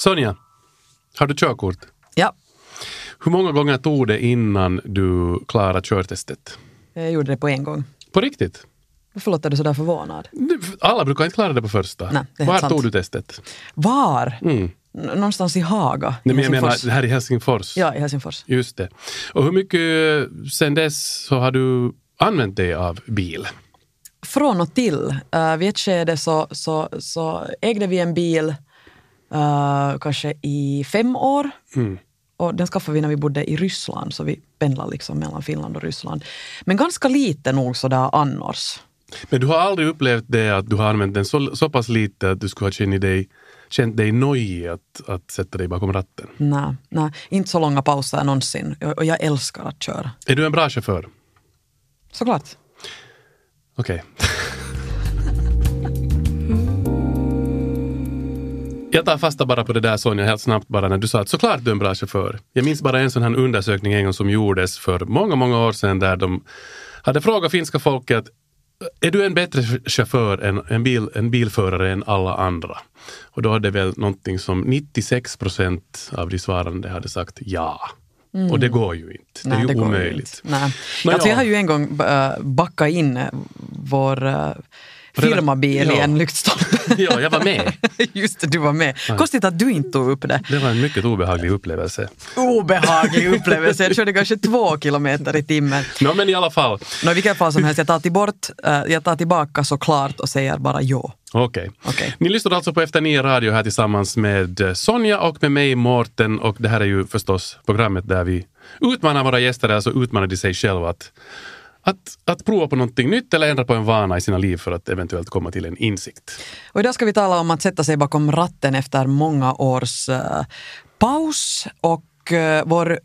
Sonja, har du körkort? Ja, Hur många gånger tog det innan du klarade körtestet? jag gjorde det på en gång. På riktigt? Varför låter du så där förvånad? Alla brukar inte klara det på första. Nej, det Var sant. tog du testet? Var? Mm. Någonstans i Haga. Nej, men jag menar, här i Helsingfors. Ja, i Helsingfors. Just det. Och hur mycket sen dess så har du använt dig av bil? Från och till. Uh, vid ett skede så, så, så ägde vi en bil eh, kanske i fem år. Mm. Och den skaffade vi när vi bodde i Ryssland, så vi pendlade liksom mellan Finland och Ryssland. Men ganska lite nog sådär annars. Men du har aldrig upplevt det att du har använt den så, så pass lite att du skulle ha känt dig, känt dig nojig att, att sätta dig bakom ratten? Nej, nej, inte så långa pauser någonsin. Och jag älskar att köra. Är du en bra chaufför? Såklart. Okej. Jag tar fasta bara på det där Sonja, helt snabbt bara när du sa att såklart du är en bra chaufför. Jag minns bara en sån här undersökning en gång som gjordes för många, många år sedan där de hade frågat finska folket är du en bättre chaufför än en, bil, en bilförare än alla andra? Och då hade väl någonting som 96 procent av de svarande hade sagt ja. Och det går ju inte. Det är ju går omöjligt. inte. Nej. Nå, alltså, ja. jag har ju en gång äh, backat in äh, vår firmabil i Ja. en lyktstolpe. Ja, jag var med. Just det, du var med. Konstigt att du inte tog upp det. Det var en mycket obehaglig upplevelse. Obehaglig upplevelse. Jag körde kanske två kilometer i timmen. Nå, men i alla fall. Nå, I vilket fall som helst, jag tar, till bort, äh, jag tar tillbaka såklart och säger bara ja. Okej. Okej. Ni lyssnar alltså på Efter nio radio här tillsammans med eh, Sonja och med mig Mårten och det här är ju förstås programmet där vi utmanar våra gäster, alltså utmanar de sig själva att, att, att prova på någonting nytt eller ändra på en vana i sina liv för att eventuellt komma till en insikt. Och idag ska vi tala om att sätta sig bakom ratten efter många års uh, paus. Och uh, vår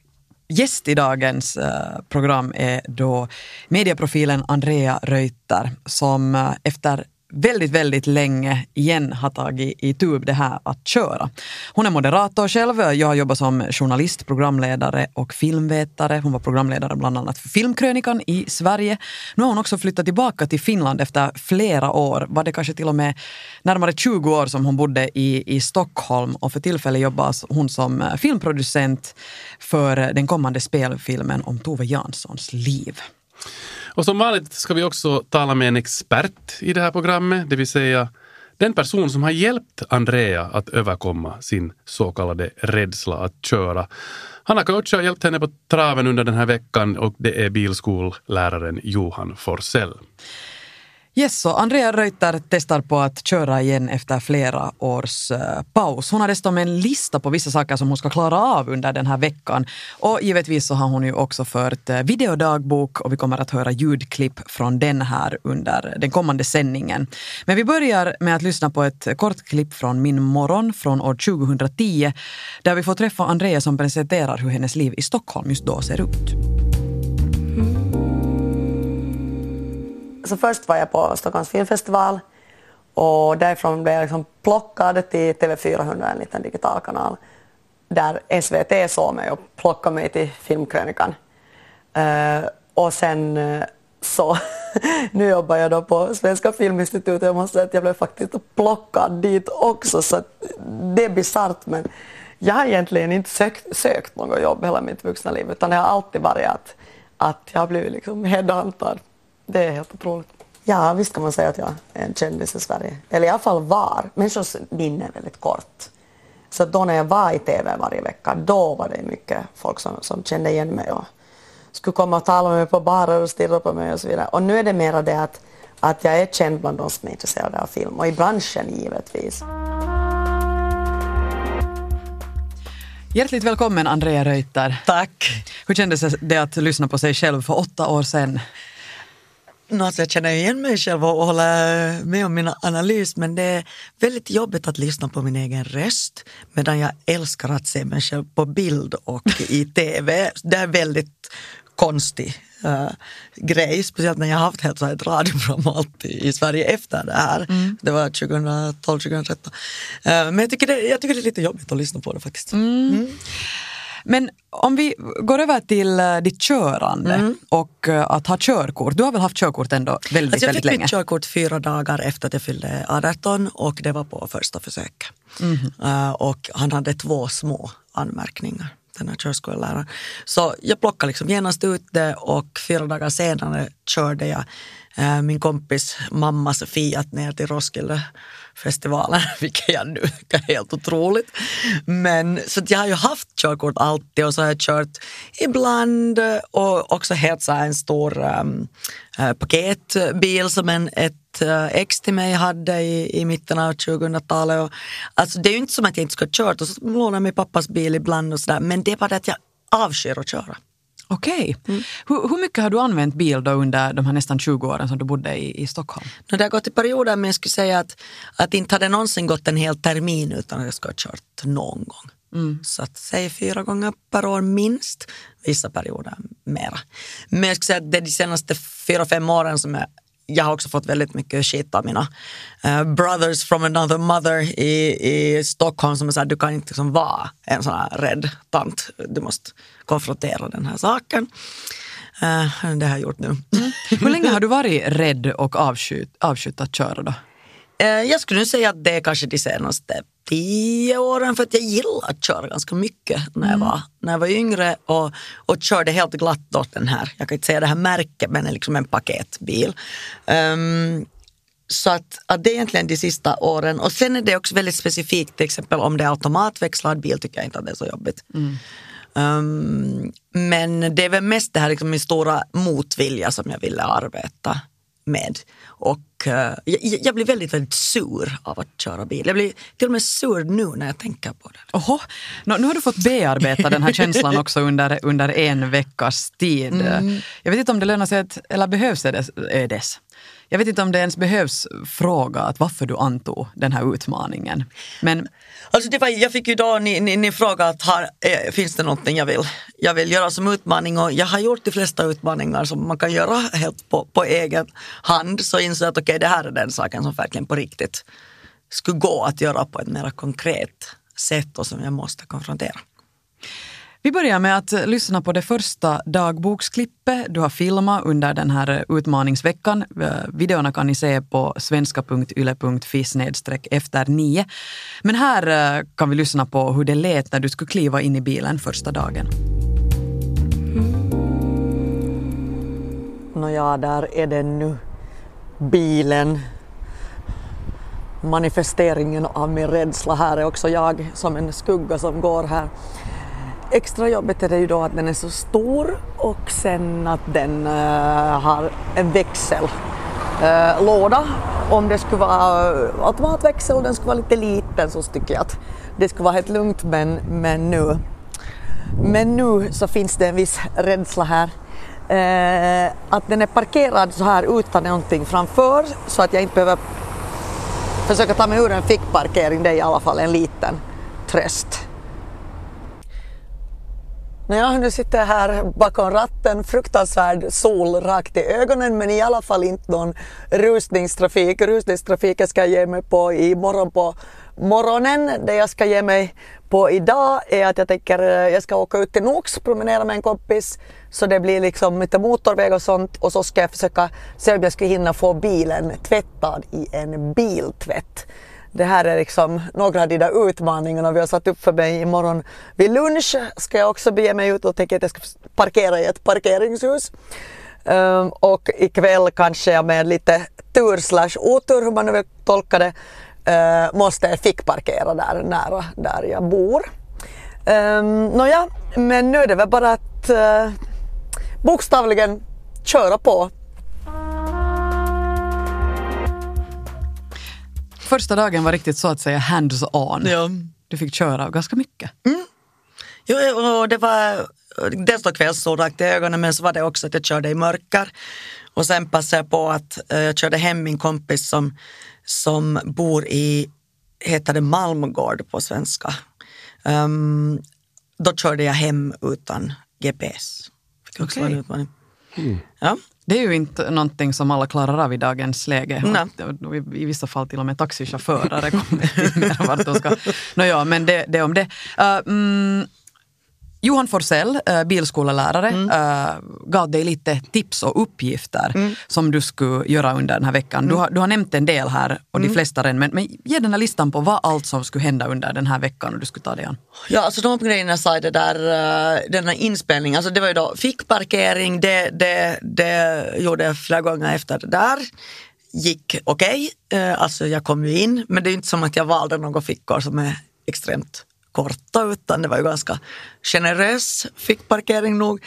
gäst i dagens eh, program är då medieprofilen Andrea Reuter som efter väldigt, väldigt länge igen har tagit i tub det här att köra. Hon är moderator själv. Jag har jobbat som journalist, programledare och filmvetare. Hon var programledare bland annat för Filmkrönikan i Sverige. Nu har hon också flyttat tillbaka till Finland efter flera år. Var det kanske till och med närmare 20 år som hon bodde i, i Stockholm och för tillfället jobbar hon som filmproducent för den kommande spelfilmen om Tove Janssons liv. Och som vanligt ska vi också tala med en expert i det här programmet, det vill säga den person som har hjälpt Andrea att överkomma sin så kallade rädsla att köra. Han har coachat och hjälpt henne på traven under den här veckan och det är bilskolläraren Johan Forsell. Yes, så Andrea Reuter testar på att köra igen efter flera års uh, paus. Hon har dessutom en lista på vissa saker som hon ska klara av under den här veckan. Och givetvis så har hon ju också fört uh, videodagbok och vi kommer att höra ljudklipp från den här under den kommande sändningen. Men vi börjar med att lyssna på ett kort klipp från Min morgon från år 2010 där vi får träffa Andrea som presenterar hur hennes liv i Stockholm just då ser ut. Så först var jag på Stockholms filmfestival och därifrån blev jag liksom plockad till TV400, en liten digital kanal, där SVT såg mig och plockade mig till Filmkrönikan. Uh, och sen eh, så, nu jobbar jag då på Svenska Filminstitutet och jag måste säga att jag blev faktiskt plockad dit också så att det är bisarrt men jag har egentligen inte sökt, sökt något jobb hela mitt vuxna liv utan det har alltid varit att, att jag har blivit liksom headhuntad. Det är helt otroligt. Ja, visst kan man säga att jag är en kändis i Sverige. Eller i alla fall var. Människors minne är väldigt kort. Så då när jag var i TV varje vecka, då var det mycket folk som, som kände igen mig och skulle komma och tala med mig på barer och stirra på mig och så vidare. Och nu är det mera det att, att jag är känd bland de som är intresserade av film och i branschen givetvis. Hjärtligt välkommen Andrea Reuter. Tack. Hur kändes det att lyssna på sig själv för åtta år sedan? Alltså jag känner igen mig själv och håller med om min analys men det är väldigt jobbigt att lyssna på min egen röst medan jag älskar att se mig själv på bild och i TV. Det är väldigt konstig uh, grej, speciellt när jag haft helt så här ett radioprogram alltid i Sverige efter det här. Det var 2012, 2013. Uh, men jag tycker, det, jag tycker det är lite jobbigt att lyssna på det faktiskt. Men om vi går över till uh, ditt körande Mm. och uh, att ha körkort. Du har väl haft körkort ändå väldigt, Alltså jag väldigt fick länge? mitt körkort fyra dagar efter att jag fyllde 18 och det var på första försöket. Mhm. Eh, och han hade två små anmärkningar, den här körskolläraren. Så jag plockade liksom genast ut det och fyra dagar senare körde jag eh, Äh, min kompis mammas Fiat ner till Roskilde festivalen, vilket jag nu tycker är helt otroligt. Men så att jag har ju haft körkort alltid och så har jag kört ibland och också helt så här en stor um, paketbil som en, ett eh, ex till mig hade i, i mitten av 2000-talet. Och, alltså det är ju inte som att jag inte ska ha kört och så lånar jag min pappas bil ibland och sådär men det är bara det att jag avskyr att köra. Okej. Mm. Hur, hur mycket har du använt bil då under de här nästan 20 åren som du bodde i, i Stockholm? No, det har gått i perioder men jag skulle säga att, att inte hade någonsin gått en hel termin utan att jag ska ha kört någon gång. Så att säg fyra gånger per år minst, vissa perioder mera. Men jag skulle säga att det är de senaste fyra, fem åren som jag jag har också fått väldigt mycket skit av mina eh, brothers from another mother i, i Stockholm som säger du kan inte liksom vara en sån här rädd tant. Du måste konfrontera den här saken. Eh, det har jag gjort nu. Hur länge har du varit rädd och avskytt, avskytt att köra då? Eh, Jag skulle nu säga att det är kanske de senaste tio åren för att jag gillar att köra ganska mycket när jag var, när jag var yngre och, och körde helt glatt åt den här, jag kan inte säga det här märket men liksom en paketbil. Ehm, så att, att det är egentligen de sista åren och sen är det också väldigt specifikt, till exempel om det är automatväxlad bil tycker jag inte att det är så jobbigt. Um, men det är väl mest det här liksom min stora motvilja som jag ville arbeta med. Och eh, jag, jag blir väldigt, väldigt sur av att köra bil. Jag blir till och med sur nu när jag tänker på det. Oho, Nå, nu har du fått bearbeta den här känslan också under, under en veckas tid. Mm. Jag vet inte om det lönar sig, att, eller behövs det des. Jag vet inte om det ens behövs fråga att varför du antog den här utmaningen. Men Alltså det var, jag fick ju då, ni, ni, ni frågade att har, eh, finns det någonting jag vill, jag vill göra som utmaning och jag har gjort de flesta utmaningar som man kan göra helt på, på egen hand. Så insåg jag att okej det här är den saken som verkligen på riktigt skulle gå att göra på ett mer konkret sätt och som jag måste konfrontera. Vi börjar med att lyssna på det första dagboksklippet du har filmat under den här utmaningsveckan. Videorna kan ni se på svenska.yle.fi efter nio. Men här eh, kan vi lyssna på hur det lät när du skulle kliva in i bilen första dagen. Nåja, där är den nu. Bilen. Manifesteringen av min rädsla här är också jag som en skugga som går här. Extra jobbigt är det ju då att den är så stor och sen att den uh, har en växellåda. Eh, uh, Om det skulle vara eh, automatväxel och den skulle vara lite liten så tycker jag att det skulle vara helt lugnt men, men nu men nu så finns det en viss rädsla här. Uh, att den är parkerad så här utan någonting framför så att jag inte behöver försöka ta mig ur en fickparkering. Det är i alla fall en liten tröst. När nu sitter jag här bakom ratten, fruktansvärd sol rakt i ögonen men i alla fall inte någon rusningstrafik. Rusningstrafiken ska jag ge mig på imorgon på morgonen. Det jag ska ge mig på idag är att jag tänker eh, jag ska åka ut till Nox, promenera med en kompis så det blir liksom lite motorväg och sånt och så ska jag försöka se om jag ska hinna få bilen tvättad i en biltvätt. Det här är liksom några av de där utmaningarna vi har satt upp för mig. Imorgon vid lunch ska jag också bege mig ut och tänker att jag ska parkera i ett parkeringshus. Um, och ikväll kanske jag med lite tur slash otur, hur man nu vill tolka det, uh, måste fickparkera där nära där jag bor. Um, Nåja, men nu är det väl bara att uh, bokstavligen köra på. Första dagen var riktigt så att säga hands-on. Ja. Du fick köra ganska mycket. Jo, och det var dels då kvällssol rakt i ögonen men så var det också att jag körde i mörker. Och sen passade jag på att eh, jag körde hem min kompis som, som bor i, heter det Malmgård på svenska. Ehm, då körde jag hem utan GPS. Fick också vara en utmaning. Ja. Det är ju inte någonting som alla klarar av i dagens läge. Nej. I, vissa fall till och med taxichaufförer kommer vart de ska. Nåja, men det, det om det. Uh, mm, Johan Forsell, äh, bilskolelärare, mm. äh, gav dig lite tips och uppgifter mm. som du skulle göra under den här veckan. Mm. Du, har, du har nämnt en del här och de mm. flesta redan, men, men ge den här listan på vad allt som skulle hända under den här veckan och du skulle ta dig an. Ja, alltså de grejerna sa det där, uh, den här inspelningen, alltså det var ju då fickparkering, det, det, det gjorde jag flera gånger efter det där gick okej. Okay. Alltså jag kom ju in, men det är inte som att jag valde några fickor som är extremt korta utan det var ju ganska generös fickparkering nog.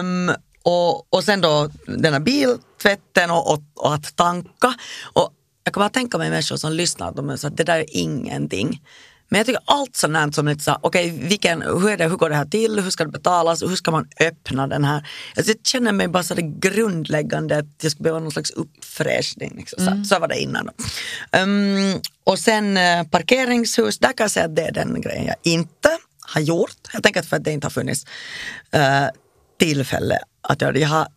Um, och, och sen då den här biltvätten och, och, och, att tanka. Och jag kan bara tänka mig människor som lyssnar, de så att det där är ingenting. Men jag tycker allt sånt som lite så okej, okay, hur, är det, hur går det här till, hur ska det betalas, hur ska man öppna den här? Alltså, jag känner mig bara så det grundläggande att jag skulle behöva någon slags uppfräschning. Liksom. Så, mm. så var det innan. Um, och sen uh, parkeringshus, där kan jag säga att det är den grejen jag inte har gjort. Jag tänker att för att det inte har funnits uh, tillfälle att göra det. Jag har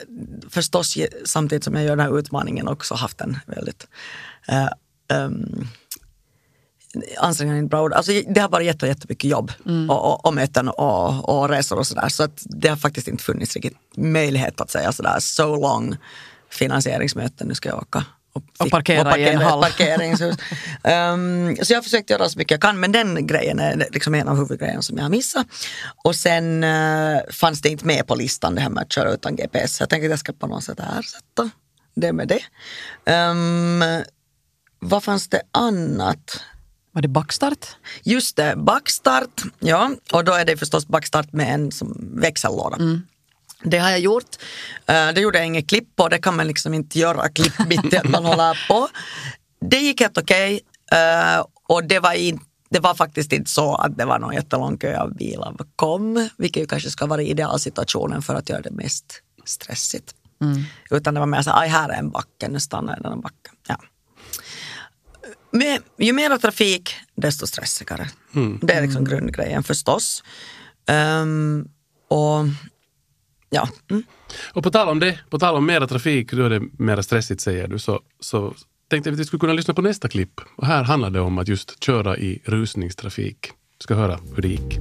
förstås samtidigt som jag gör den här utmaningen också haft en väldigt uh, um, ansträngande inte bra ord. Alltså, det har varit jätte, jättemycket jobb mm. och, och, och möten och, och resor och sådär. Så att det har faktiskt inte funnits riktigt möjlighet att säga sådär so long finansieringsmöten, nu ska jag åka. Och, och parkera, och parkera i en hall. Parkeringshus. um, så jag har försökt göra så mycket jag kan men den grejen är liksom en av huvudgrejerna som jag har missat. Och sen uh, fanns det inte med på listan det här med att köra utan GPS. Jag tänkte att jag ska på något sätt ersätta det med det. Um, vad fanns det annat? Var det backstart? Just det, backstart. Ja, och då är det förstås backstart med en som växellåda. Mm. Det har jag gjort. Uh, det gjorde jag inget klipp på, det kan man liksom inte göra klipp mitt i att man håller på. Det gick helt okej okay. uh, och det var, in, det var faktiskt inte så att det var någon jättelång kö av bilar kom, vilket ju kanske ska vara idealsituationen för att göra det mest stressigt. Mm. Utan det var mer så här, här är en backe, nu stannar jag den backen. Med, ju mer trafik, desto stressigare. Mm. Det är liksom grundgrejen förstås. Um, och ja. Mm. Och på tal om det, på tal om mera trafik, då är det mera stressigt säger du, så, så tänkte jag att vi skulle kunna lyssna på nästa klipp. Och här handlar det om att just köra i rusningstrafik. Vi ska höra hur det gick.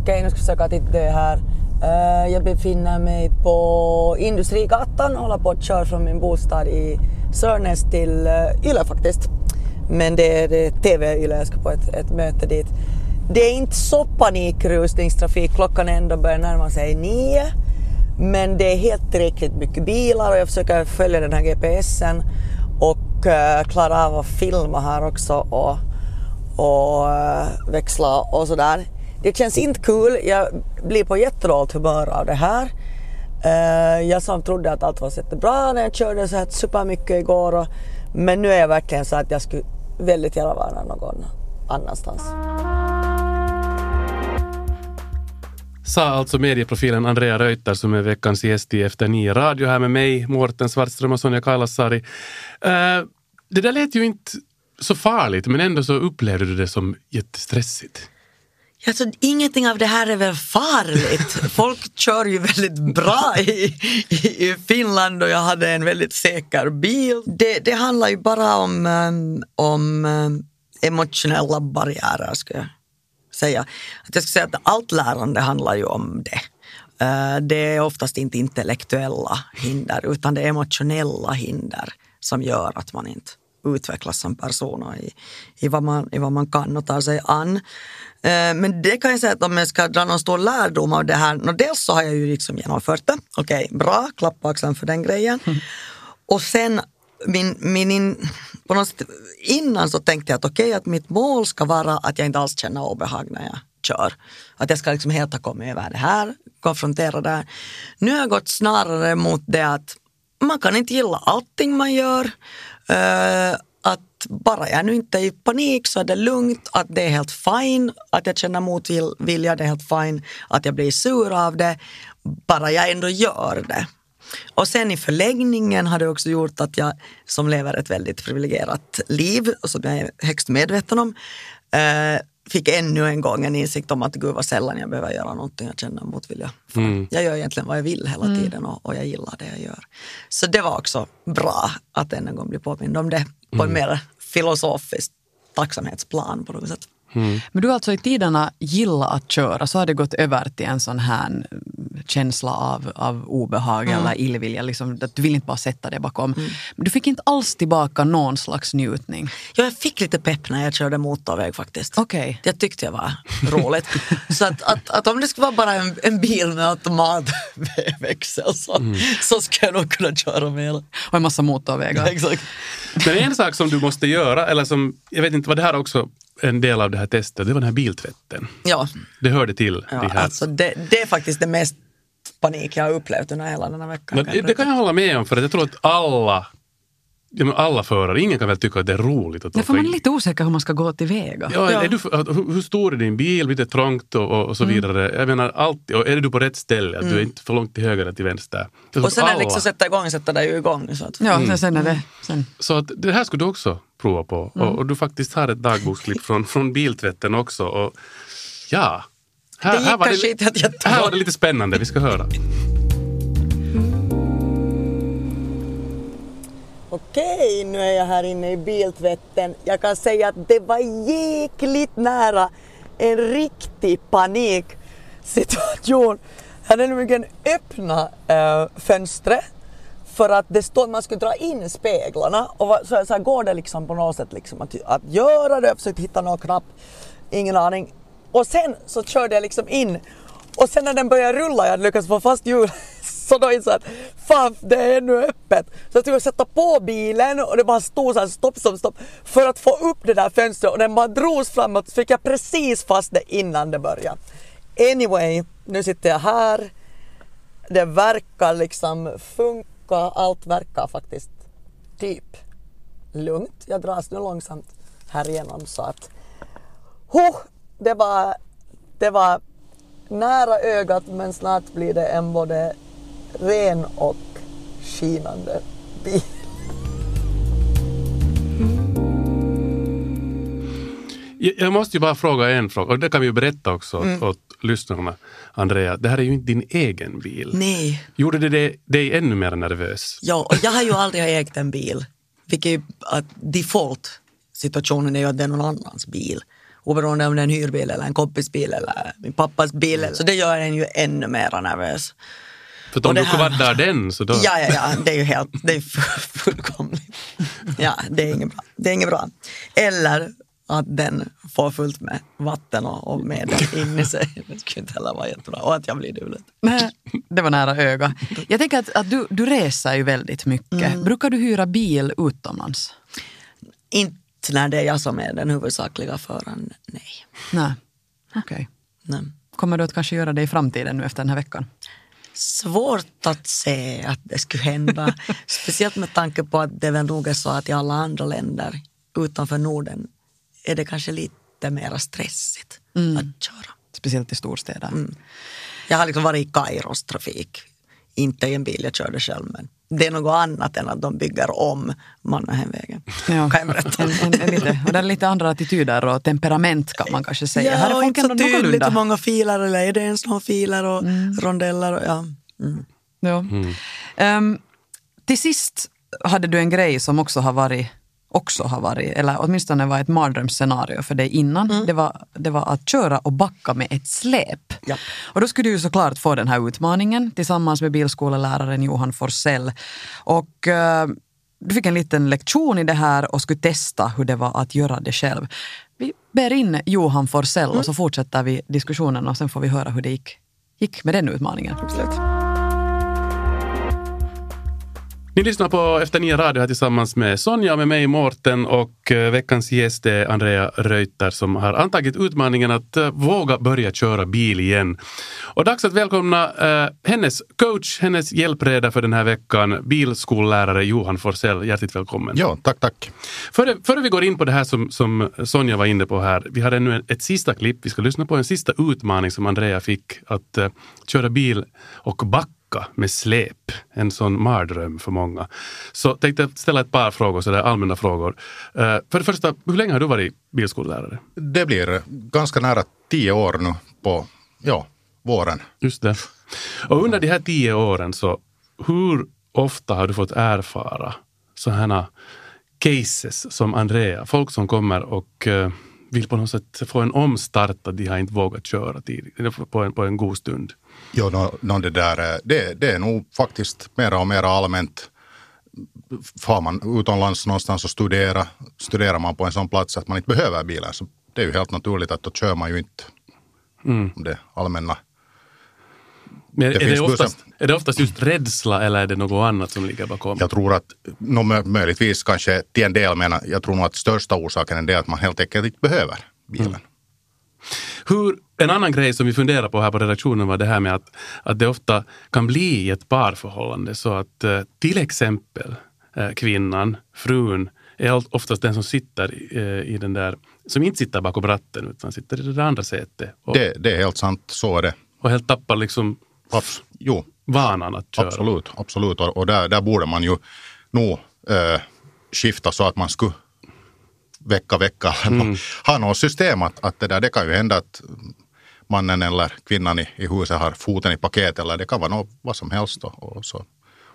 Okej, nu ska vi försöka titta det här. Eh, jag befinner mig på Industrigatan och håller på att köra från min bostad i Sörnäs till eh, Yle faktiskt. Men det är, eh, TV Yle, jag ska på ett, ett möte dit. Det är inte så panikrusningstrafik, klockan ändå börjar närma sig nio. Men det är helt tillräckligt mycket bilar och jag försöker följa den här GPSen och uh, klara av att filma här också och, och uh, växla och sådär. Det känns inte kul. Jag blir på jättedåligt humör av det här. Uh, jag som trodde att allt var jättebra när jag körde så här supermycket igår. Och, men nu är jag verkligen så att jag skulle väldigt gärna vara någon annanstans. Sa alltså medieprofilen Andrea Reuter som är veckans gäst i Efter nio radio här med mig, Mårten Svartström och Sonja Kailasari. Uh, eh, det där lät ju inte så farligt men ändå så upplevde du det som jättestressigt. Alltså, ingenting av det här är väl farligt. Folk kör ju väldigt bra i, i, i Finland och jag hade en väldigt säker bil. Det, det handlar ju bara om, um, om um, emotionella barriärer skulle jag säga. Att jag skulle säga att allt lärande handlar ju om det. Uh, det är oftast inte intellektuella hinder utan det är emotionella hinder som gör att man inte utvecklas som person och i, i, vad man, i vad man kan och tar sig an. Eh, men det kan jag säga att om jag ska dra någon stor lärdom av det här, dels så har jag ju liksom genomfört det. Okej, okay, bra, klapp på axeln för den grejen. Mm. Och sen min, min in, på något sätt, innan så tänkte jag att okej, okay, att mitt mål ska vara att jag inte alls känner obehag när jag kör. Att jag ska liksom helt ha kommit över det här, konfrontera det här. Nu har jag gått snarare mot det att man kan inte gilla allting man gör. Uh, att bara jag nu inte är i panik så är det lugnt, att det är helt fine, att jag känner motvilja, det är helt fine, att jag blir sur av det, bara jag ändå gör det. Och sen i förlängningen har det också gjort att jag som lever ett väldigt privilegierat liv, och som jag är högst medveten om, eh, fick ännu en gång en insikt om att gud vad sällan jag behöver göra någonting jag känner motvilja för. Mm. Jag gör egentligen vad jag vill hela mm. tiden och, och, jag gillar det jag gör. Så det var också bra att än en gång bli påmind om det på en mm. mer filosofiskt tacksamhetsplan på något sätt. Men du har alltså i tiderna gillat att köra, så har det gått över till en sån här mm, känsla av, av obehag eller illvilja. Liksom, att du vill inte bara sätta dig bakom. Men du fick inte alls tillbaka någon slags njutning. Ja, jag fick lite pepp när jag körde motorväg faktiskt. Okej. Jag tyckte det var roligt. så att, att, att om det skulle vara bara en, en bil med automatväxel så, så ska jag nog kunna köra med hela. Och en massa motorvägar. Exakt. Men en sak som du måste göra, eller som, jag vet inte vad det här också en del av det här testet, det var den här biltvätten. Ja, Det hörde till ja de här. alltså det, det är faktiskt det mest panik jag har upplevt under hela den här veckan. Jag det, det kan jag hålla med om, för att jag tror att alla, ja, men alla förare, ingen kan väl tycka att det är roligt att Därför åka man är lite osäker hur man ska gå tillväga. Ja, Ja. Är du, hur, stor är din bil? Blir det trångt och, och, och så vidare? Jag menar, alltid, och är du på rätt ställe? Att Du är inte för långt till höger eller till vänster. Och sen när det liksom sätter igång, det ju igång. Så att, Ja, sen- sen är det... Sen. Så att det här skulle du också prova på. Och, och du faktiskt har ett dagboksklipp från, från biltvätten också. Och, ja, här, Det här, var jag tog. här var det lite spännande. Vi ska höra. Okej, nu är jag här inne i biltvätten. Jag kan säga att det var jäkligt nära en riktig paniksituation. Jag hade nämligen öppnat äh, fönstret för att det stod att man skulle dra in speglarna och så, så här går det liksom på något sätt liksom att, att göra det. Jag försökte hitta någon knapp, ingen aning. Och sen så körde jag liksom in och sen när den började rulla, jag hade lyckats få fast hjulet, så då insåg jag att fan det är ännu öppet. Så jag tog och sätta på bilen och det bara stod så här stopp, stopp, stopp för att få upp det där fönstret och den bara drogs framåt så fick jag precis fast det innan det började. Anyway, nu sitter jag här. Det verkar liksom funka, allt verkar faktiskt typ lugnt. Jag dras nu långsamt här igenom så att huh, det var, det var nära ögat men snart blir det en både ren och skinande bil. Jag, måste ju bara fråga en fråga, och det kan vi ju berätta också åt, åt lyssnarna. Andrea, det här är ju inte din egen bil. Nej. Gjorde det dig, ännu mer nervös? Ja, och jag har ju aldrig ägt en bil. Vilket är att default situationen är ju att det är någon annans bil. Oberoende om det är en hyrbil eller en kompisbil eller min pappas bil. Så det gör en ju ännu mer nervös. För om du här- kvaddar den så då... Ja, ja, ja, det är ju helt, det är fu- fullkomligt. Ja, det är inget bra. Det är inget bra. Eller att den får fullt med vatten och, och medel in i sig. Det skulle inte heller vara jättebra. Och att jag blir dulet. Nej, det var nära öga. Jag tänker att, att du, du reser ju väldigt mycket. Brukar du hyra bil utomlands? Inte när det är jag som är den huvudsakliga föraren, nej. Nej. Okej. nej. Kommer du att kanske göra det i framtiden nu efter den här veckan? Svårt att se att det skulle hända. Speciellt med tanke på att det väl nog är så att i alla andra länder utanför Norden är det kanske lite mer stressigt att köra. Speciellt i storstäder. Jag har liksom varit i Kairos trafik, inte i en bil jag körde själv men det är något annat än att de bygger om Mannerheimvägen. Ja. Kan jag berätta. En, en, en lite, och det är lite andra attityder och temperament kan man kanske säga. Här är och inte så tydligt hur många filer eller är det ens några filer och rondeller. Och, ja. Mm. Ja. Ehm, till sist hade du en grej som också har varit också har varit, eller åtminstone var ett mardrömsscenario för dig innan. Det, var, det var att köra och backa med ett släp. Ja. Och då skulle du ju såklart få den här utmaningen tillsammans med bilskoleläraren Johan Forsell. Och eh, du fick en liten lektion i det här och skulle testa hur det var att göra det själv. Vi ber in Johan Forsell och så fortsätter vi diskussionen och sen får vi höra hur det gick, gick med den utmaningen. Absolut. Ni lyssnar på Efter Nya Radio här tillsammans med Sonja med mig Mårten och eh, veckans gäst är Andrea Reuter som har antagit utmaningen att eh, våga börja köra bil igen. Och dags att välkomna eh, hennes coach, hennes hjälpreda för den här veckan, bilskollärare Johan Forsell. Hjärtligt välkommen. Ja, tack, tack. Före, före vi går in på det här som, som Sonja var inne på här, vi har ännu ett sista klipp. Vi ska lyssna på en sista utmaning som Andrea fick, att eh, köra bil och backa med släp. En sån mardröm för många. Så tänkte jag ställa ett par frågor, så där allmänna frågor. Eh, för det första, hur länge har du varit bilskollärare? Det blir ganska nära tio år nu på ja, våren. Just det. Och under de här tio åren, så hur ofta har du fått erfara sådana cases som Andrea, folk som kommer och eh, vill på något sätt få en omstart att de har inte vågat köra tidigt, på en, på en god stund. Jo, no, no, det, där, eh, det, det är nog faktiskt mera och mera allmänt. Far man utomlands någonstans och studera, studerar man på en sån plats att man inte behöver bilen så det är ju helt naturligt att då kör man ju inte Mm. det allmänna. Men Det är, det oftast, är det oftast just rädsla eller är det något annat som ligger bakom? Jag tror att, no, mö- möjligtvis kanske till en del, men jag tror nog att största orsaken är det att man helt enkelt inte behöver bilen. Hur, en annan grej som vi funderar på här på redaktionen var det här med att, att det ofta kan bli i ett parförhållande så att eh, till exempel eh, kvinnan, frun, är oftast den som sitter eh, i den där, som inte sitter bakom ratten utan sitter i det andra sätet och, Det, det är helt sant, så är det. och helt tappar liksom Abs- jo, vanan att köra. absolut. absolut. Och, och där, där borde man ju nog eh, skifta så att man skulle vecka, vecka Mm. ha något system. Att, att det, där, det kan ju hända att mannen eller kvinnan i, i huset har foten i paket eller det kan vara något, vad som helst. Då. Och så,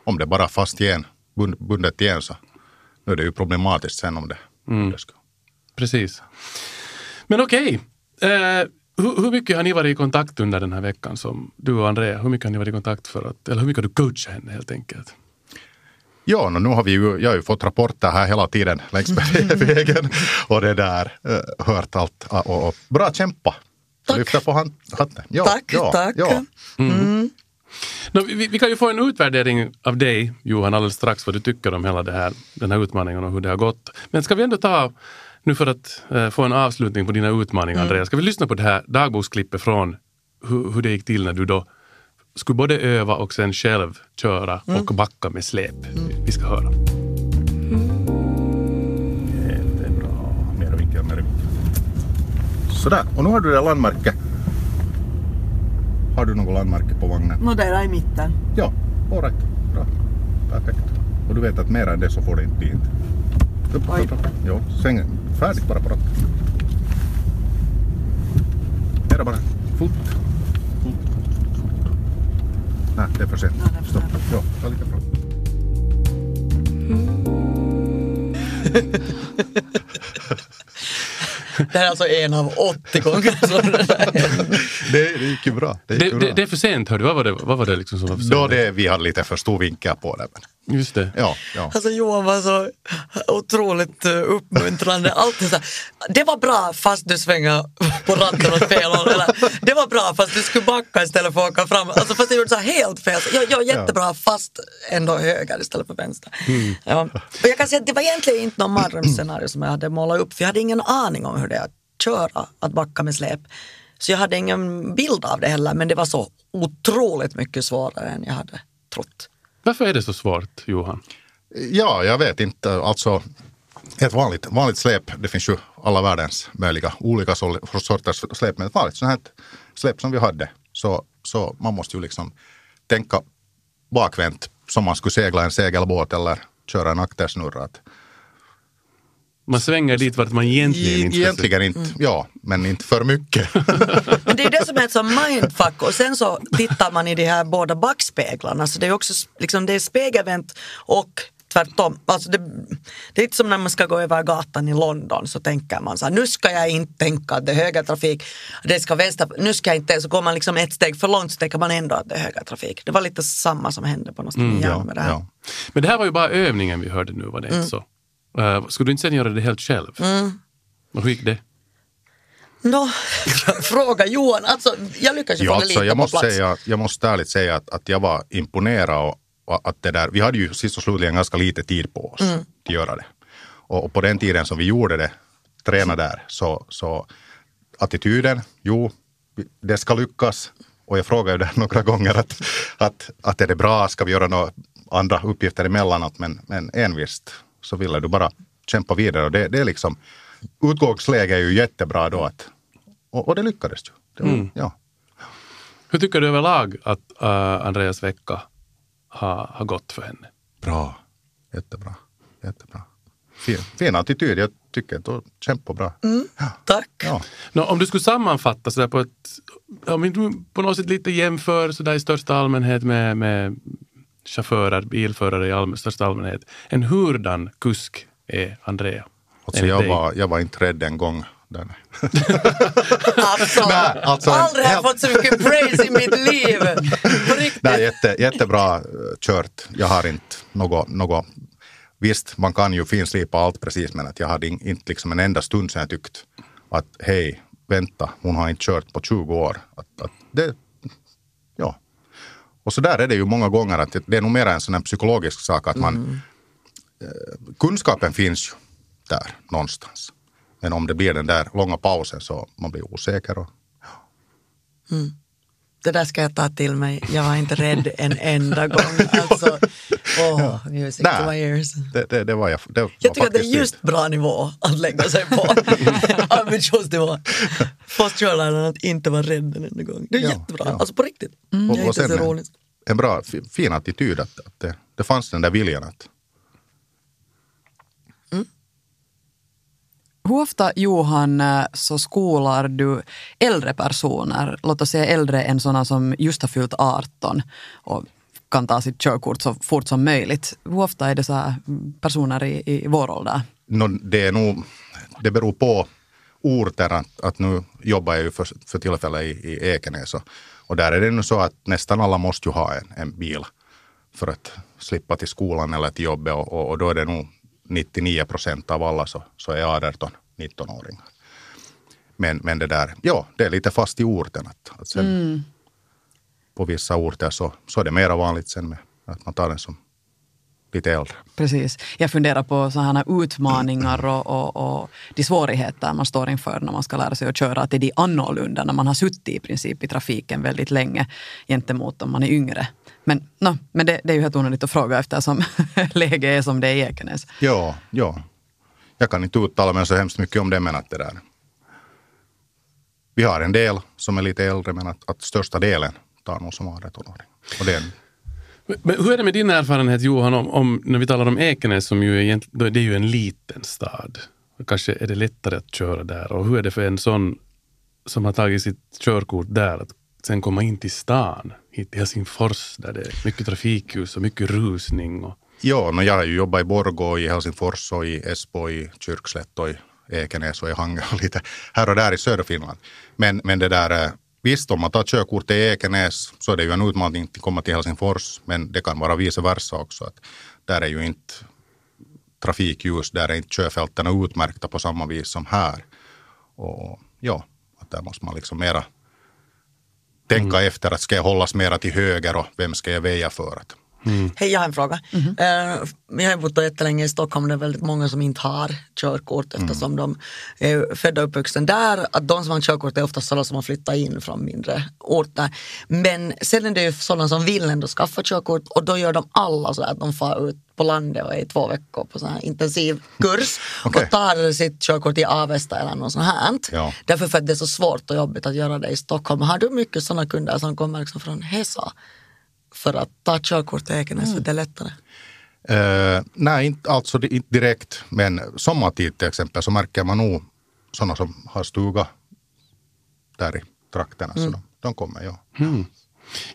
om det bara är fast igen, bund, bundet igen så nu är det ju problematiskt sen om det, Mm. om det ska. Precis. Men okej. Eh, hur, hur mycket har ni varit i kontakt under den här veckan som du och Andrea? Hur mycket har ni varit i kontakt för att, eller hur mycket har du coachat henne helt enkelt? Ja, no, nu har vi ju, jag har ju fått rapporter här hela tiden längs med vägen och det där, eh, hört allt. Och, och, bra kämpa! Tack. Lyfta på hand, hatten. Ja, Tack, ja, tack. Ja. Nå, vi, vi kan ju få en utvärdering av dig, Johan, alldeles strax vad du tycker om hela det här, den här utmaningen och hur det har gått. Men ska vi ändå ta, nu för att eh, få en avslutning på dina utmaningar, Andrea, ska vi lyssna på det här dagboksklippet från hur, hur det gick till när du då skulle både öva och sen själv köra och backa med släp. Vi ska höra. Jättebra. Mer vinkel, mer vinkel. Sådär, och nu har du det landmärke. Har du något landmärke på vagnen? Nå, där i mitten. Ja, all right. Bra. Perfekt. Och du vet att mer än det så får det inte bli. Inte. Upp, upp, upp. Jo, sväng färdigt bara på ratten. Mera bara. Fort. Nej, det är för sent. Ja, det är Stopp. Ja, lite bra. Det här är alltså en av 80 gånger det. Det, gick ju bra. Det gick Det, ju det, bra. det är för sent, hörde du. Vad var det, vad var det liksom som var för sent? Då det, vi hade lite för stor vinkel på det. Men, Just det. ja, ja. Alltså Johan var så otroligt eh, uppmuntrande. Alltid så här, det var bra fast du svänger på ratten åt fel håll. Eller, det var bra fast du skulle backa istället för att åka fram. Alltså fast jag gjorde så här helt fel. Ja, ja, jättebra fast ändå höger istället för vänster. Ja. Och jag kan säga att det var egentligen inte någon mardrömsscenario som jag hade målat upp för jag hade ingen aning om hur det är att köra, att backa med släp. Så jag hade ingen bild av det heller men det var så otroligt mycket svårare än jag hade trott. Varför är det så svårt, Johan? Ja, jag vet inte. Alltså, ett vanligt, vanligt släp, det finns ju alla världens möjliga olika sorters släp, men ett vanligt sånt här släp som vi hade, så, så man måste ju liksom tänka bakvänt som man skulle segla en segelbåt eller köra en aktersnurra. Man svänger dit vart man egentligen inte egentligen inte, ja, men inte för mycket. Men det är det som är ett sånt mindfuck och sen så tittar man i de här båda backspeglarna så det är också liksom, det är spegelvänt och tvärtom. Alltså det, det är inte som när man ska gå över gatan i London så tänker man så här, nu ska jag inte tänka att det är högertrafik, det ska vänster, nu ska jag inte, så går man liksom ett steg för långt så tänker man ändå att det är högertrafik. Det var lite samma som hände på något sätt Mm, ja, med det här. ja. Men det här var ju bara övningen vi hörde nu, var det Mm. inte så? Uh, skulle du inte sen göra det helt själv? Och hur gick det? Nå, fråga Johan, alltså jag lyckades ju Ja, få det alltså, lite jag, på måste plats. säga, jag måste ärligt säga att, att jag var imponerad. Och, och att det där, vi hade ju sist och slutligen ganska lite tid på oss Mm. att göra det. Och, och på den tiden som vi gjorde det, träna där, så, så attityden, jo, det ska lyckas. Och jag frågade ju där några gånger att, att, att är det bra, ska vi göra några andra uppgifter emellanåt? Men, men envist så ville du bara kämpa vidare. Och det, det är liksom, utgångsläge är ju jättebra då. Att, och, och det lyckades ju. Det, var- ja. Hur tycker du överlag att uh, Andreas vecka har, har gått för henne? Bra. Jättebra. Jättebra. Fin, fin attityd. Jag tycker att du kämpar bra. Tack. Ja. Nå, om du skulle sammanfatta sådär på ett, om du på något sätt lite jämför sådär i största allmänhet med, med chaufförer, bilförare i allm, största allmänhet. En hurdan kusk är Andrea. Alltså, jag, dig. var, jag var inte rädd en gång. Där. Alltså, Nej, alltså aldrig har jag fått så mycket praise i mitt liv. Nej, jätte, jättebra eh, kört. Jag har inte något, något... Visst, man kan ju finslipa allt precis, men att jag hade in, inte liksom en enda stund sedan jag tyckt att hej, vänta, hon har inte kört på 20 år. Att, att det, ja. Och så där är det ju många gånger att det, är nog mer en sån psykologisk sak att man... Eh, kunskapen finns ju där någonstans. Men om det blir den där långa pausen så man blir osäker. Och, Det där ska jag ta till mig. Jag var inte rädd en enda gång. Alltså, oh, music to my ears. det, det, det var jag. Det var Jag tycker att det är just bra nivå att lägga sig på. Ambitionsnivå. Fast körläraren att inte vara rädd en enda gång. Det är Ja, jättebra. ja. Alltså på riktigt. Och, är och inte sen så roligt. en bra, fi- fin attityd att, att det, det fanns den där viljan att Hur ofta, Johan, eh, så skolar du äldre personer, låt oss säga äldre än sådana som just har fyllt 18 och kan ta sitt körkort så fort som möjligt. Hur ofta är det så här mm, personer i, i vår ålder? no, det är nog, det beror på orten att, att nu jobbar jag ju för, för tillfället i, i Ekenäs och, och där är det nu så att nästan alla måste ju ha en, en bil för att slippa till skolan eller till jobbet och, och, och då är det nog 99 procent av alla så, så är 18-19-åringar. Men, men det där, ja, det är lite fast i orten. Att, att sen, På vissa orter så, så är det mera vanligt sen med att man tar den som lite äldre. Precis. Jag funderar på sådana utmaningar och, och, och de svårigheter man står inför när man ska lära sig att köra. Att det är de annorlunda när man har suttit i princip i trafiken väldigt länge gentemot om man är yngre. Men, no, men det, det är ju helt onödigt att fråga eftersom läget är som det är i Ekenäs. Ja, ja. Jag kan inte uttala mig så hemskt mycket om det, men att det där. Vi har en del som är lite äldre, men att, att största delen tar nog som 18-åring. Och det Men- Men hur är det med din erfarenhet Johan, om, om, när vi talar om Ekenäs som ju är, egent- då är det är ju en liten stad. Kanske är det lättare att köra där. Och hur är det för en sån som har tagit sitt körkort där att sen komma in till stan, hit till Helsingfors där det är mycket trafikljus och mycket rusning. Och, ja, no, jag har ju jobbat i Borgå, i Helsingfors och i Esbo, i Kyrkslätt och i Ekenäs och i Hangö och lite här och där i södra Finland. Men, men det där, eh, visst om man tar körkort i Ekenäs så är det ju en utmaning att komma till Helsingfors, men det kan vara vice versa också. Att där är ju inte trafikljus, där är inte körfälten utmärkta på samma vis som här. Och ja, att där måste man liksom mera tänka efter att ska jag hållas mera till höger och vem ska jag väja för? Att, Hej, jag har en fråga. Eh, jag har bott jättelänge i Stockholm, det är väldigt många som inte har körkort eftersom de är födda och uppvuxna där. Att de som har körkort är oftast sådana som har flyttat in från mindre orter. Men sen är det ju sådana som vill ändå skaffa körkort och då gör de alla så att de far ut på landet och är i två veckor på sån här intensiv kurs Okej. och tar sitt körkort i Avesta eller något sånt här. Ja. Därför för att det är så svårt och jobbigt att göra det i Stockholm. Har du mycket sådana kunder som kommer liksom från Hesa? För att ta körkort i Ekenäs, för det är lättare. Eh, nej, inte alltså inte direkt, men sommartid till exempel så märker man nog sådana som har stuga där i trakterna. Så de, de kommer, ja.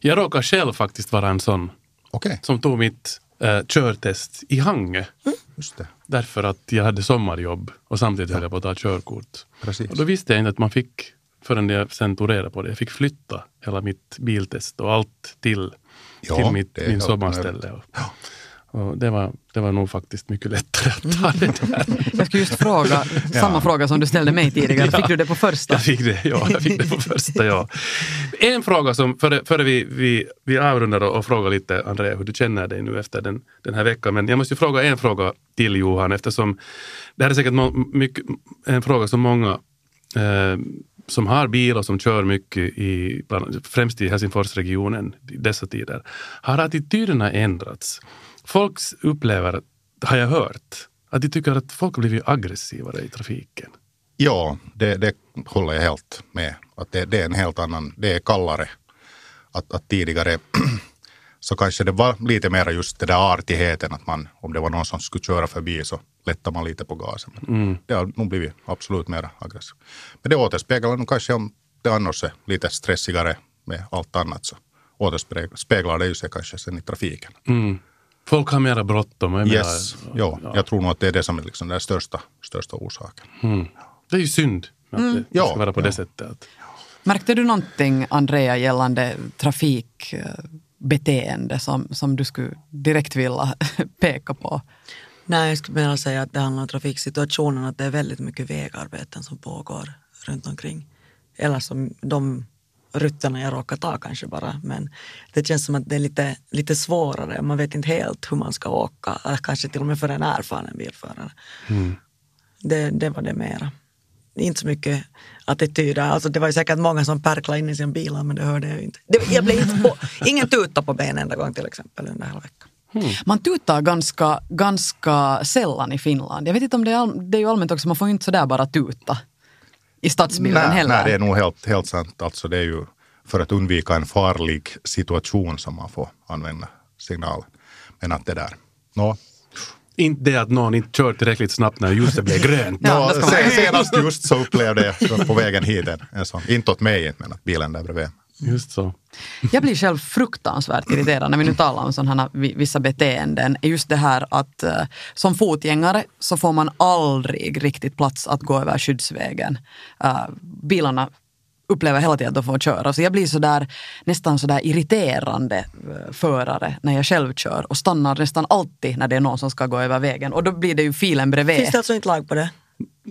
jag råkar själv faktiskt vara en sån Okej, som tog mitt eh, körtest i just det. Därför att jag hade sommarjobb och samtidigt höll jag på att ta körkort. Precis. Och då visste jag inte att man fick, förrän jag sen tog reda på det, jag fick flytta hela mitt biltest och allt till, Ja, till mitt, min sommarställe. Och, och det, var, det var nog faktiskt mycket lättare att ta det där. Jag skulle just fråga samma fråga som du ställde mig tidigare. Fick du det på första? Jag fick det, ja, jag fick det på första, ja. En fråga som, före, före vi, vi, vi avrundar och, frågar lite, Andrea, hur du känner dig nu efter den, den här veckan. Men jag måste ju fråga en fråga till Johan, eftersom det här är säkert må, mycket, en fråga som många eh, som har bil och som kör mycket, i, främst i Helsingforsregionen i dessa tider, har attityderna ändrats. Folk upplever, har jag hört, att de tycker att folk har blivit aggressivare i trafiken. Ja, det, det håller jag helt med. Att det, det är en helt annan, det är kallare. Att, att tidigare så kanske det var lite mer just det där artigheten att man, om det var någon som skulle köra förbi så lättar man lite på gasen. Men Det har nog blivit absolut mer aggressivt. Men det återspeglar nog kanske om det annars är lite stressigare med allt annat så återspeglar det ju sig kanske sen i trafiken. Folk har mera bråttom. mera- Yes, ja, jag tror nog att det är det som är liksom den största, största orsaken. Det är ju synd att det, det Ja, ska vara på ja. det sättet. Märkte du någonting, Andrea, gällande trafikbeteende som, som du skulle direkt vilja peka på? Nej, jag skulle mera säga att det handlar om trafiksituationen, att det är väldigt mycket vägarbeten som pågår runt omkring. Eller som de rutterna jag råkar ta kanske bara. Men det känns som att det är lite, lite svårare. Man vet inte helt hur man ska åka. Eller kanske till och med för en erfaren bilförare. Det, det var det mera. Inte så mycket attityder. Alltså det var ju säkert många som pärklade in i sina bilar men det hörde jag ju inte. Det, jag blev inte på, ingen tuta på ben enda gång till exempel under hela veckan. Man tutar ganska, ganska sällan i Finland. Jag vet inte om det är, all, det är ju allmänt också, man får ju inte sådär bara tuta i stadsbilden Nej, heller. nej, det är nog helt, helt sant. Alltså det är ju för att undvika en farlig situation som man får använda signalen. Men att det där, nå, inte det att någon inte kör tillräckligt snabbt när ljuset blir grönt. Ja, nå det ska man- se- senast just så upplevde jag på vägen hit en, en sån, inte åt mig men att bilen där bredvid. Just så. Jag blir själv fruktansvärt irriterad när vi nu talar om sådana vi- vissa beteenden. Just det här att eh, som fotgängare så får man aldrig riktigt plats att gå över skyddsvägen. Eh, bilarna upplever hela tiden att de får köra. Så jag blir sådär, nästan sådär irriterande eh, förare när jag själv kör och stannar nästan alltid när det är någon som ska gå över vägen. Och då blir det ju filen bredvid. Finns det alltså inte lag på det?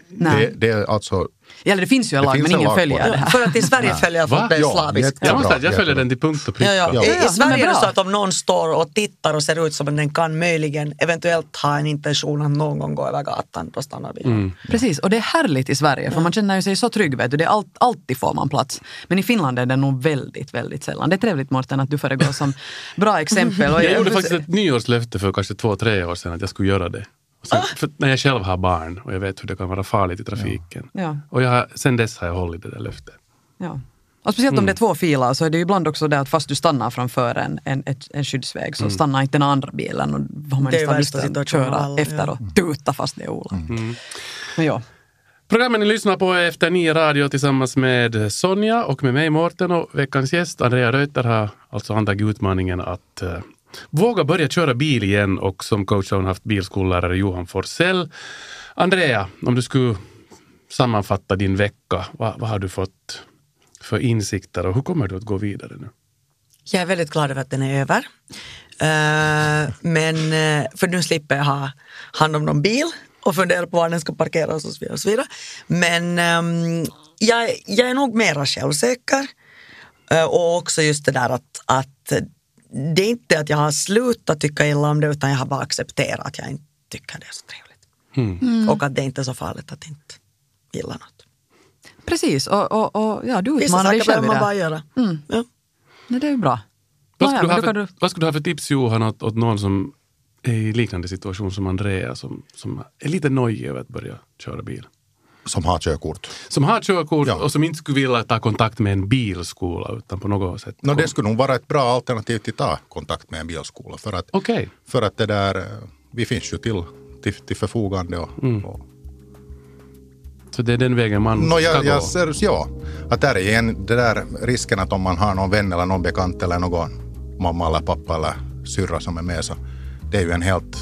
Nej. Det, det är alltså, Eller det finns ju en lag men en ingen följer det. det här. För att i Sverige följer folk det Ja, slaviskt. jättebra. Jag måste jag följer den till punkt och Ja, pricka. ja. Ja. I, Ja, I Sverige men är det så att om någon står och tittar och ser ut som att den kan möjligen eventuellt ha en intention att någon gång gå över gatan, då stannar bilen. Precis, och det är härligt i Sverige för man känner ju sig så trygg. Vet du. Det är allt, alltid får man plats. Men i Finland är det nog väldigt, väldigt sällan. Det är trevligt Mårten att du föregår som bra exempel. Och Jag gjorde faktiskt ett nyårslöfte för kanske två, tre år sedan att jag skulle göra det. Sen, för när jag själv har barn och jag vet hur det kan vara farligt i trafiken. Ja. Och jag har, sen dess har jag hållit det där löftet. Ja. Och speciellt om det är två filer så är det ju ibland också det att fast du stannar framför en, en, ett, en skyddsväg så stannar inte den andra bilen och då har man Det är ju nästan värsta lust att köra alla, efter ja. och tuta fast det är Ola. Men ja. Programmen ni lyssnar på är Efter nio radio tillsammans med Sonja och med mig Mårten och veckans gäst Andrea Reuter har alltså antagit utmaningen att eh, våga börja köra bil igen och som coach har hon haft bilskollärare Johan Forsell. Andrea, om du skulle sammanfatta din vecka, vad, vad har du fått för insikter och hur kommer du att gå vidare nu? Jag är väldigt glad över att den är över. Uh, men, uh, för nu slipper jag ha hand om någon bil och fundera på var den ska parkeras och så vidare. Och så vidare. Men um, jag, jag är nog mera självsäker. Uh, och också just det där att, att det är inte att jag har slutat tycka illa om det utan jag har bara accepterat att jag inte tycker det är så trevligt. Och att det inte är så farligt att inte gilla något. Precis, och, och, och ja, du Vissa utmanar dig saker själv behöver i man det. bara göra. Ja. Nej, det är ju bra. Vad Ja, skulle, ja, du då för, kan vad skulle du ha för tips Johan åt, åt någon som är i liknande situation som Andrea som, som är lite nojig över att börja köra bil? Som har körkort. Som har körkort Ja. och som inte skulle vilja ta kontakt med en bilskola utan på något sätt. No, det skulle nog vara ett bra alternativ till att ta kontakt med en bilskola. För att, Okej. för att det där, eh, vi finns ju till, till, till förfogande. Och, och, Så det är den vägen man no, ska jag, gå. ser, ja, att där är igen det där risken att om man har någon vän eller någon bekant eller någon mamma eller pappa eller syrra som är med så det är ju en helt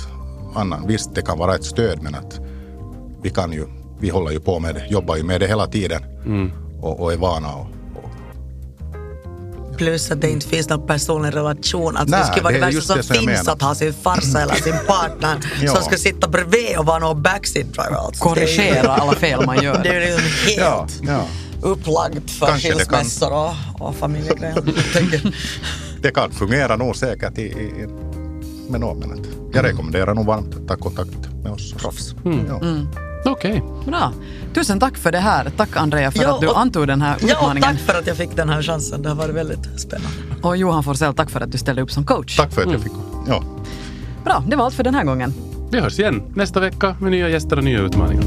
annan. Visst, det kan vara ett stöd men att vi kan ju, vi håller ju på med det, jobbar ju med det hela tiden och, och är vana. Och, och, Plus att det inte finns någon personlig relation. Alltså Nej, det skulle vara det det, är värsta som finns menar. att ha sin farsa eller sin partner Ja. som ska sitta bredvid och vara någon backseat driver. Alltså. Korrigera alla fel man Det är gör. ju, det är ju liksom ja, helt ja. upplagt för Kanske det kan- skilsmässor och, och familjegrejer. Det kan fungera nog säkert i, i, i, med någon, men jag rekommenderar nog varmt att ta kontakt med oss. Proffs. Ja. Okej. Bra. Tusen tack för det här. Tack Andrea för Ja, att du och- antog den här ja, och utmaningen. tack för att jag fick den här chansen. Det har varit väldigt spännande. Och Johan Forsell, tack för att du ställde upp som coach. Tack för att jag fick ja. Bra, det var allt för den här gången. Vi hörs igen nästa vecka med nya gäster och nya utmaningar.